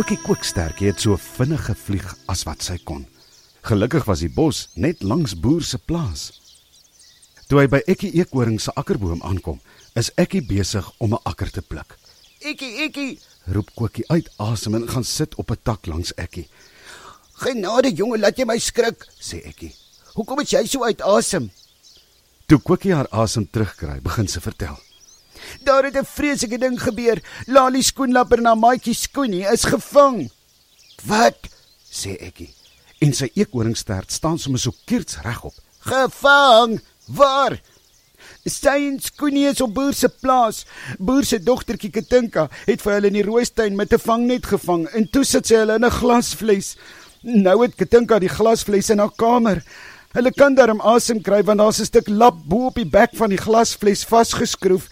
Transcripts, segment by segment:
Kookie kookstertjie het so vinnig gevlieg as wat sy kon. Gelukkig was die bos net langs boer se plaas. Toe hy by Ekkie eekhoring se akkerboom aankom, is Ekkie besig om 'n akker te pluk. Ekkie, ekkie. Roep Kookie uit asem en gaan sit op 'n tak langs Ekkie. Genade jongen, laat jy my skrik, sê Ekkie. Hoekom is jy so uit asem? Toe Kookie haar asem terugkry, begin sy vertel. Daar het 'n vreeslike ding gebeur. Lali skoenlapper na maatjie Skoenie is gevang. Wat? sê Ekkie. En sy eekhoringstert staan sommer so keerts regop. Gevang? Waar? Stein Skoenie is op boer se plaas. Boer se dogtertjie Katinka het vir hulle in die rooistuin met 'n vangnet gevang en toe sit sy hulle in 'n glasvles. Nou het Katinka die glasvles in haar kamer. Hulle kan darm asem kry want daar's 'n stuk lap bo op die bek van die glasvles vasgeskroef.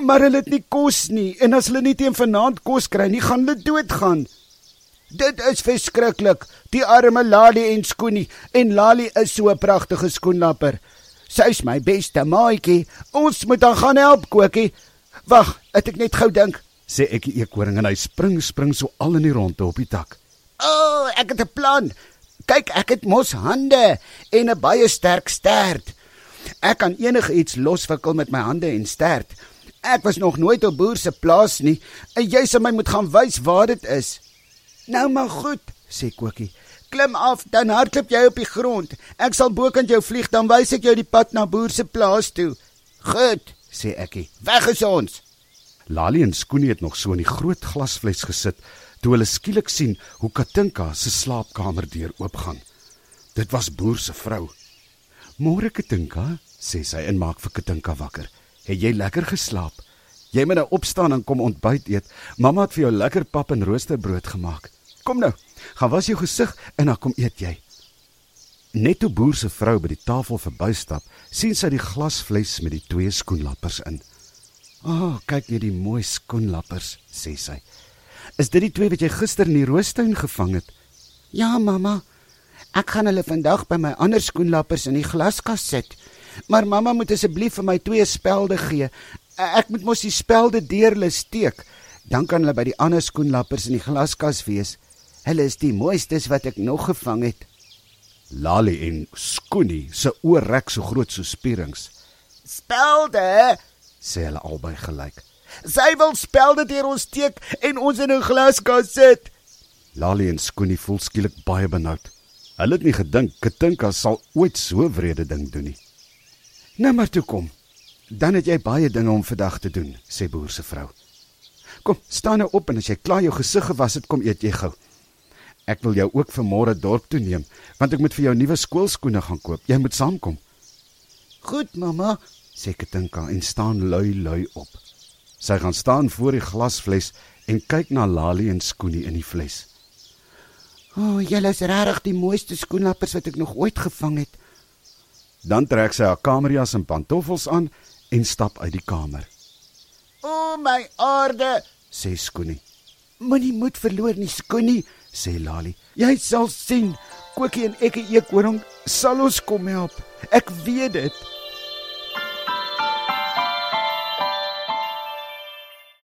Maar hulle het nie kos nie en as hulle nie teen vanaand kos kry nie, gaan hulle doodgaan. Dit is verskriklik. Die arme Lali en Skoonie en Lali is so 'n pragtige skoenlapper. Sy's my beste maatjie. Ons moet dan gaan help, Kokkie. Wag, het ek net gou dink, sê ek die eekhoring en hy spring spring so al in die ronde op die tak. O, oh, ek het 'n plan. Kyk, ek het mos hande en 'n baie sterk stert. Ek kan enigiets loswikkel met my hande en stert. Ek was nog nooit op boer se plaas nie en jy sê my moet gaan wys waar dit is. Nou maar goed, sê Kokkie. Klim af, dan hardloop jy op die grond. Ek sal bokant jou vlieg, dan wys ek jou die pad na boer se plaas toe. Goed, sê Ekkie. Weg is ons. Lali en Skoonie het nog so in die groot glasvles gesit toe hulle skielik sien hoe Katinka se slaapkamer deur oopgaan. Dit was boer se vrou. "Môre Katinka," sê sy en maak vir Katinka wakker. "Het jy lekker geslaap? Jy moet nou opstaan en kom ontbyt eet. Mamma het vir jou lekker pap en roosterbrood gemaak. Kom nou, gaan was jou gesig en dan kom eet jy." Net toe boer se vrou by die tafel verbystap, sien sy die glasvles met die twee skoenlappers in. "O, oh, kyk net die mooi skoenlappers," sê sy. Is dit die twee wat jy gister in die roostuin gevang het? Ja, mamma. Ek gaan hulle vandag by my ander skoenlappers in die glaskas sit. Maar mamma moet asseblief vir my twee spelde gee. Ek moet mos die spelde deur hulle steek. Dan kan hulle by die ander skoenlappers in die glaskas wees. Hulle is die mooistes wat ek nog gevang het. Lali en Skoonie se oë rek so groot so spierings. Spelde, sê hulle albei gelyk. Sy wil spelde deur ons steek en ons in 'n glaskas sit. Lali en Skoonie voel skielik baie benoud. Hulle het nie gedink Katinka sal ooit so wrede ding doen nie. Nou maar toe kom. Dan het jy baie dinge om vandag te doen, sê boer se vrou. Kom, staan nou op en as jy klaar jou gesig gewas het, kom eet jy gou. Ek wil jou ook vir môre dorp toe neem, want ek moet vir jou nuwe skoolskoene gaan koop. Jy moet saamkom. Goed, mamma, sê Katinka en staan lui lui op. Sy gaan staan voor die glasvles en kyk na Lali en Skoonie in die vles. "O, oh, julle is regtig die mooiste skoenlappers wat ek nog ooit gevang het." Dan trek sy haar kamerjas en pantoffels aan en stap uit die kamer. "O, oh, my aarde," sê Skoonie. "Moenie moed verloor nie, Skoonie," sê Lali. "Jy sal sien, Kokkie en ek eekhoring sal ons kom help. Ek weet dit."